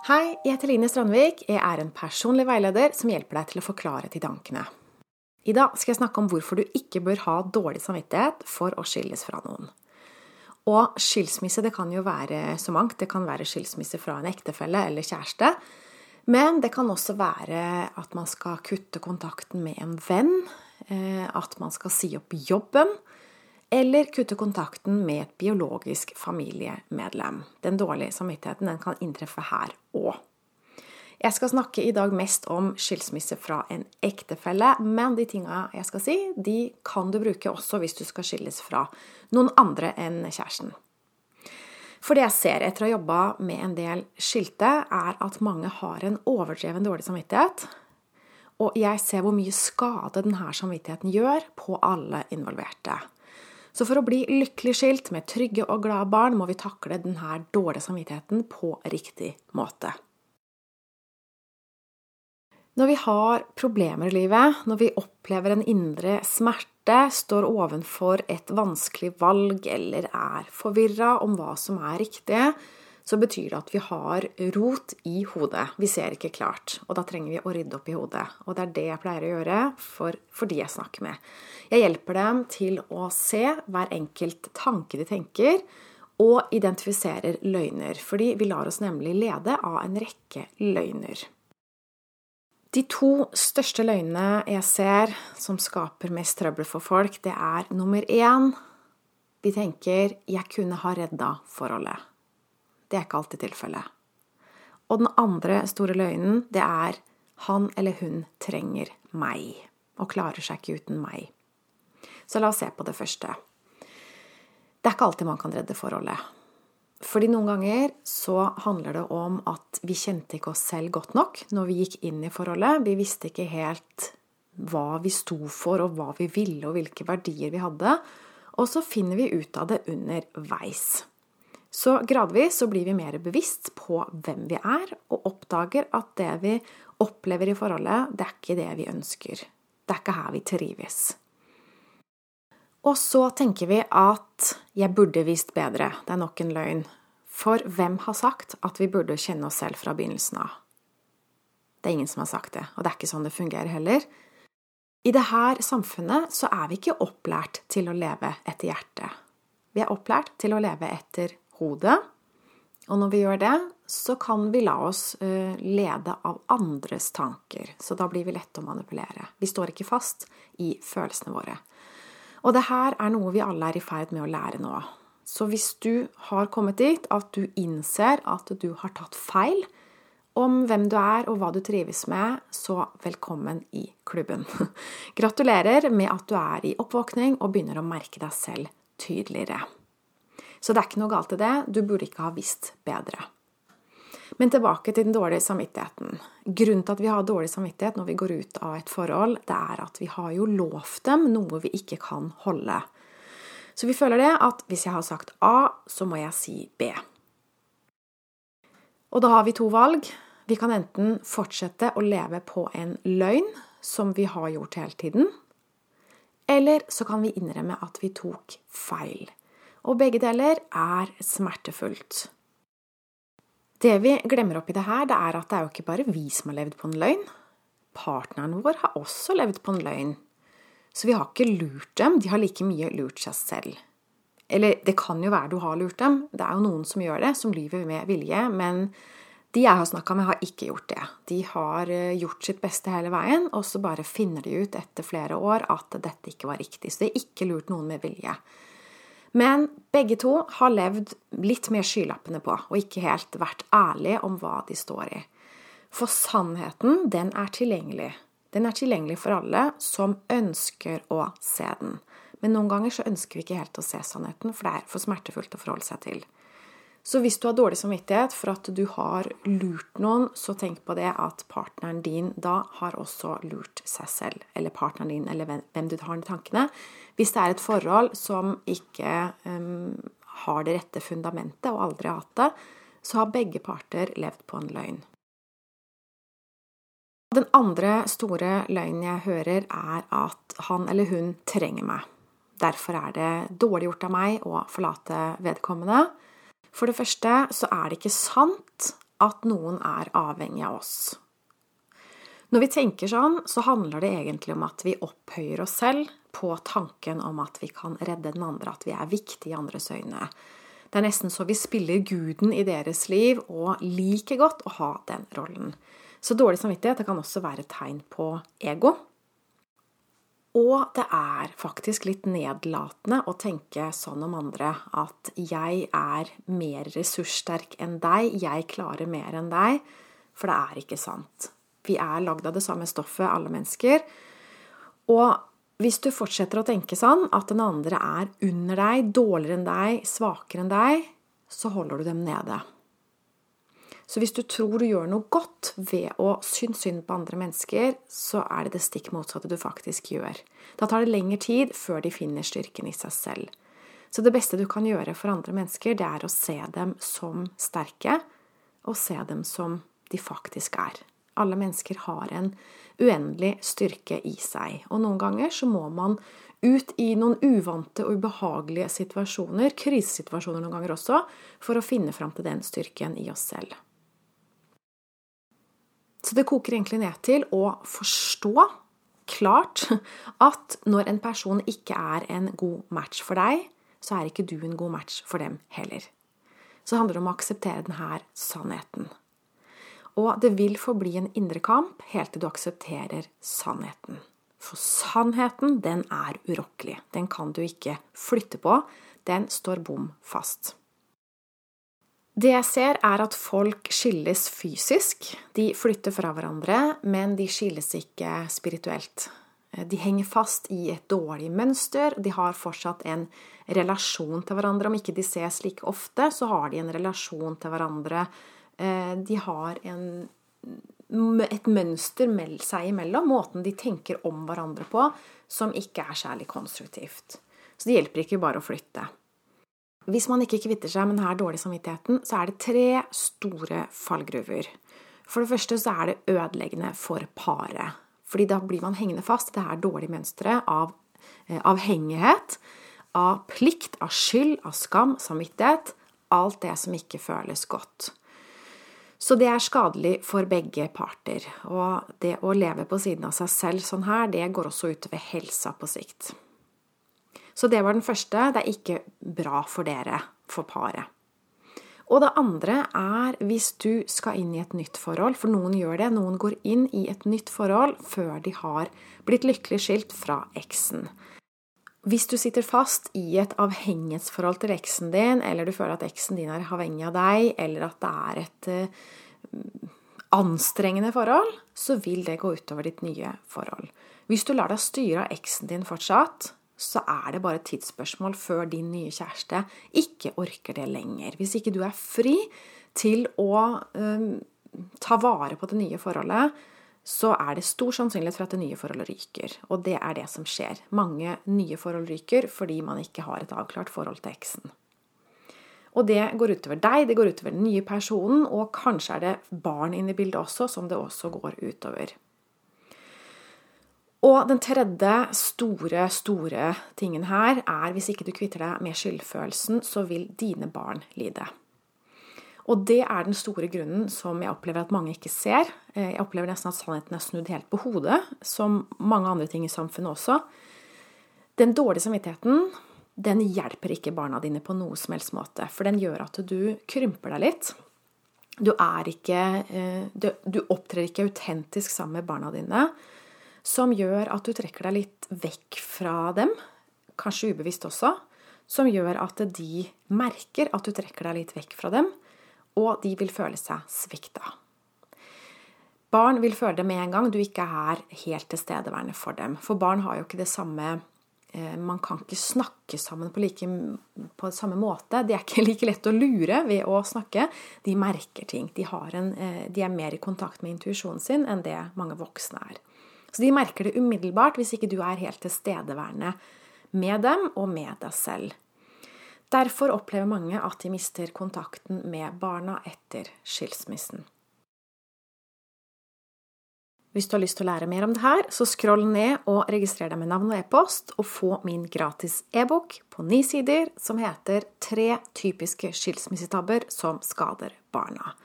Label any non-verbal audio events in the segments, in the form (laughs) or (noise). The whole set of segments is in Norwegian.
Hei, jeg heter Line Strandvik. Jeg er en personlig veileder som hjelper deg til å få klarhet i tankene. I dag skal jeg snakke om hvorfor du ikke bør ha dårlig samvittighet for å skilles fra noen. Og skilsmisse det kan jo være så mangt. Det kan være skilsmisse fra en ektefelle eller kjæreste. Men det kan også være at man skal kutte kontakten med en venn. Eh, at man skal si opp jobben eller kutte kontakten med et biologisk familiemedlem. Den dårlige samvittigheten den kan inntreffe her òg. Jeg skal snakke i dag mest om skilsmisse fra en ektefelle, men de tinga jeg skal si, de kan du bruke også hvis du skal skilles fra noen andre enn kjæresten. For det jeg ser etter å ha jobba med en del skilte, er at mange har en overdreven dårlig samvittighet. Og jeg ser hvor mye skade denne samvittigheten gjør på alle involverte. Så for å bli lykkelig skilt med trygge og glade barn, må vi takle denne dårlige samvittigheten på riktig måte. Når vi har problemer i livet, når vi opplever en indre smerte, står ovenfor et vanskelig valg eller er forvirra om hva som er riktig, så betyr det at vi har rot i hodet. Vi ser ikke klart. Og da trenger vi å rydde opp i hodet. Og det er det jeg pleier å gjøre for, for de jeg snakker med. Jeg hjelper dem til å se hver enkelt tanke de tenker, og identifiserer løgner. Fordi vi lar oss nemlig lede av en rekke løgner. De to største løgnene jeg ser som skaper mest trøbbel for folk, det er nummer én Vi tenker 'jeg kunne ha redda forholdet'. Det er ikke alltid tilfellet. Og den andre store løgnen, det er han eller hun trenger meg, og klarer seg ikke uten meg. Så la oss se på det første. Det er ikke alltid man kan redde forholdet. Fordi noen ganger så handler det om at vi kjente ikke oss selv godt nok når vi gikk inn i forholdet. Vi visste ikke helt hva vi sto for, og hva vi ville, og hvilke verdier vi hadde. Og så finner vi ut av det underveis. Så gradvis så blir vi mer bevisst på hvem vi er, og oppdager at det vi opplever i forholdet, det er ikke det vi ønsker. Det er ikke her vi trives. Og så tenker vi at 'jeg burde visst bedre'. Det er nok en løgn. For hvem har sagt at vi burde kjenne oss selv fra begynnelsen av? Det er ingen som har sagt det, og det er ikke sånn det fungerer heller. I dette samfunnet så er vi ikke opplært til å leve etter hjertet. Vi er opplært til å leve etter hodet. Og når vi gjør det, så kan vi la oss eh, lede av andres tanker. Så da blir vi lette å manipulere. Vi står ikke fast i følelsene våre. Og det her er noe vi alle er i ferd med å lære nå. Så hvis du har kommet dit at du innser at du har tatt feil om hvem du er og hva du trives med, så velkommen i klubben. (laughs) Gratulerer med at du er i oppvåkning og begynner å merke deg selv tydeligere. Så det er ikke noe galt i det, du burde ikke ha visst bedre. Men tilbake til den dårlige samvittigheten. Grunnen til at vi har dårlig samvittighet når vi går ut av et forhold, det er at vi har jo lovt dem noe vi ikke kan holde. Så vi føler det at hvis jeg har sagt A, så må jeg si B. Og da har vi to valg. Vi kan enten fortsette å leve på en løgn, som vi har gjort hele tiden, eller så kan vi innrømme at vi tok feil. Og begge deler er smertefullt. Det vi glemmer oppi det her, det er at det er jo ikke bare vi som har levd på en løgn. Partneren vår har også levd på en løgn. Så vi har ikke lurt dem, de har like mye lurt seg selv. Eller det kan jo være du har lurt dem, det er jo noen som gjør det, som lyver med vilje, men de jeg har snakka med, har ikke gjort det. De har eh, gjort sitt beste hele veien, og så bare finner de ut etter flere år at dette ikke var riktig. Så de har ikke lurt noen med vilje. Men begge to har levd litt med skylappene på, og ikke helt vært ærlige om hva de står i. For sannheten, den er tilgjengelig. Den er tilgjengelig for alle som ønsker å se den. Men noen ganger så ønsker vi ikke helt å se sannheten, for det er for smertefullt å forholde seg til. Så hvis du har dårlig samvittighet for at du har lurt noen, så tenk på det at partneren din da har også lurt seg selv. Eller partneren din, eller hvem du har i tankene. Hvis det er et forhold som ikke um, har det rette fundamentet, og aldri har hatt det, så har begge parter levd på en løgn. Den andre store løgnen jeg hører, er at han eller hun trenger meg. Derfor er det dårlig gjort av meg å forlate vedkommende. For det første så er det ikke sant at noen er avhengig av oss. Når vi tenker sånn, så handler det egentlig om at vi opphøyer oss selv på tanken om at vi kan redde den andre, at vi er viktige i andres øyne. Det er nesten så vi spiller guden i deres liv og liker godt å ha den rollen. Så dårlig samvittighet kan også være et tegn på ego. Og det er faktisk litt nedlatende å tenke sånn om andre at jeg er mer ressurssterk enn deg, jeg klarer mer enn deg. For det er ikke sant. Vi er lagd av det samme stoffet, alle mennesker. Og hvis du fortsetter å tenke sånn, at den andre er under deg, dårligere enn deg, svakere enn deg, så holder du dem nede. Så hvis du tror du gjør noe godt ved å synes synd på andre mennesker, så er det det stikk motsatte du faktisk gjør. Da tar det lengre tid før de finner styrken i seg selv. Så det beste du kan gjøre for andre mennesker, det er å se dem som sterke, og se dem som de faktisk er. Alle mennesker har en uendelig styrke i seg, og noen ganger så må man ut i noen uvante og ubehagelige situasjoner, krisesituasjoner noen ganger også, for å finne fram til den styrken i oss selv. Så det koker egentlig ned til å forstå klart at når en person ikke er en god match for deg, så er ikke du en god match for dem heller. Så det handler om å akseptere denne sannheten. Og det vil forbli en indre kamp helt til du aksepterer sannheten. For sannheten, den er urokkelig. Den kan du ikke flytte på. Den står bom fast. Det jeg ser, er at folk skilles fysisk. De flytter fra hverandre, men de skilles ikke spirituelt. De henger fast i et dårlig mønster. De har fortsatt en relasjon til hverandre. Om ikke de ses like ofte, så har de en relasjon til hverandre. Eh, de har en, et mønster seg imellom, måten de tenker om hverandre på, som ikke er særlig konstruktivt. Så det hjelper ikke bare å flytte. Hvis man ikke kvitter seg med denne dårlige samvittigheten, så er det tre store fallgruver. For det første så er det ødeleggende for paret. Fordi da blir man hengende fast i det her dårlige mønsteret av eh, avhengighet, av plikt, av skyld, av skam, samvittighet. Alt det som ikke føles godt. Så det er skadelig for begge parter. Og det å leve på siden av seg selv sånn her, det går også utover helsa på sikt. Så det var den første. Det er ikke bra for dere, for paret. Og det andre er hvis du skal inn i et nytt forhold, for noen gjør det. Noen går inn i et nytt forhold før de har blitt lykkelig skilt fra eksen. Hvis du sitter fast i et avhengighetsforhold til eksen din, eller du føler at eksen din er avhengig av deg, eller at det er et uh, anstrengende forhold, så vil det gå utover ditt nye forhold. Hvis du lar deg styre av eksen din fortsatt, så er det bare et tidsspørsmål før din nye kjæreste ikke orker det lenger. Hvis ikke du er fri til å um, ta vare på det nye forholdet, så er det stor sannsynlighet for at det nye forholdet ryker. Og det er det som skjer. Mange nye forhold ryker fordi man ikke har et avklart forhold til eksen. Og det går utover deg, det går utover den nye personen, og kanskje er det barn inne i bildet også, som det også går utover. Og den tredje store, store tingen her er hvis ikke du kvitter deg med skyldfølelsen, så vil dine barn lide. Og det er den store grunnen som jeg opplever at mange ikke ser. Eh, jeg opplever nesten at sannheten er snudd helt på hodet, som mange andre ting i samfunnet også. Den dårlige samvittigheten den hjelper ikke barna dine på noe som helst måte, for den gjør at du krymper deg litt. Du, ikke, eh, du opptrer ikke autentisk sammen med barna dine som gjør at du trekker deg litt vekk fra dem, kanskje ubevisst også, som gjør at de merker at du trekker deg litt vekk fra dem, og de vil føle seg svikta. Barn vil føle det med en gang du ikke er helt tilstedeværende for dem. For barn har jo ikke det samme eh, Man kan ikke snakke sammen på, like, på samme måte. De er ikke (laughs) like lett å lure ved å snakke. De merker ting. De, en, eh, de er mer i kontakt med intuisjonen sin enn det mange voksne er. Så de merker det umiddelbart hvis ikke du er helt tilstedeværende med dem og med deg selv. Derfor opplever mange at de mister kontakten med barna etter skilsmissen. Hvis du har lyst til å lære mer om det her, så scroll ned og registrer deg med navn og e-post, og få min gratis e-bok på ni sider som heter Tre typiske skilsmissetabber som skader barna.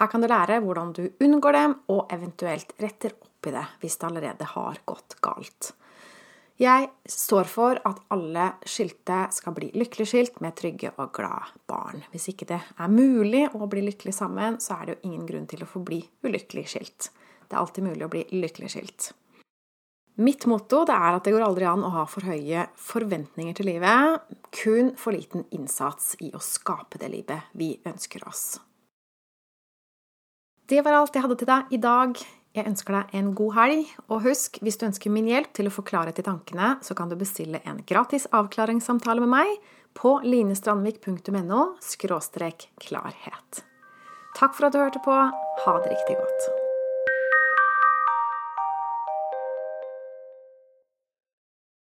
Her kan du lære hvordan du unngår dem, og eventuelt retter opp i det hvis det allerede har gått galt. Jeg står for at alle skilte skal bli lykkelig skilt med trygge og glade barn. Hvis ikke det er mulig å bli lykkelig sammen, så er det jo ingen grunn til å forbli ulykkelig skilt. Det er alltid mulig å bli lykkelig skilt. Mitt motto er at det går aldri an å ha for høye forventninger til livet, kun for liten innsats i å skape det livet vi ønsker oss. Det var alt jeg hadde til deg i dag. Jeg ønsker deg en god helg, og husk, hvis du ønsker min hjelp til å få klarhet i tankene, så kan du bestille en gratis avklaringssamtale med meg på linestrandvik.no – klarhet. Takk for at du hørte på. Ha det riktig godt.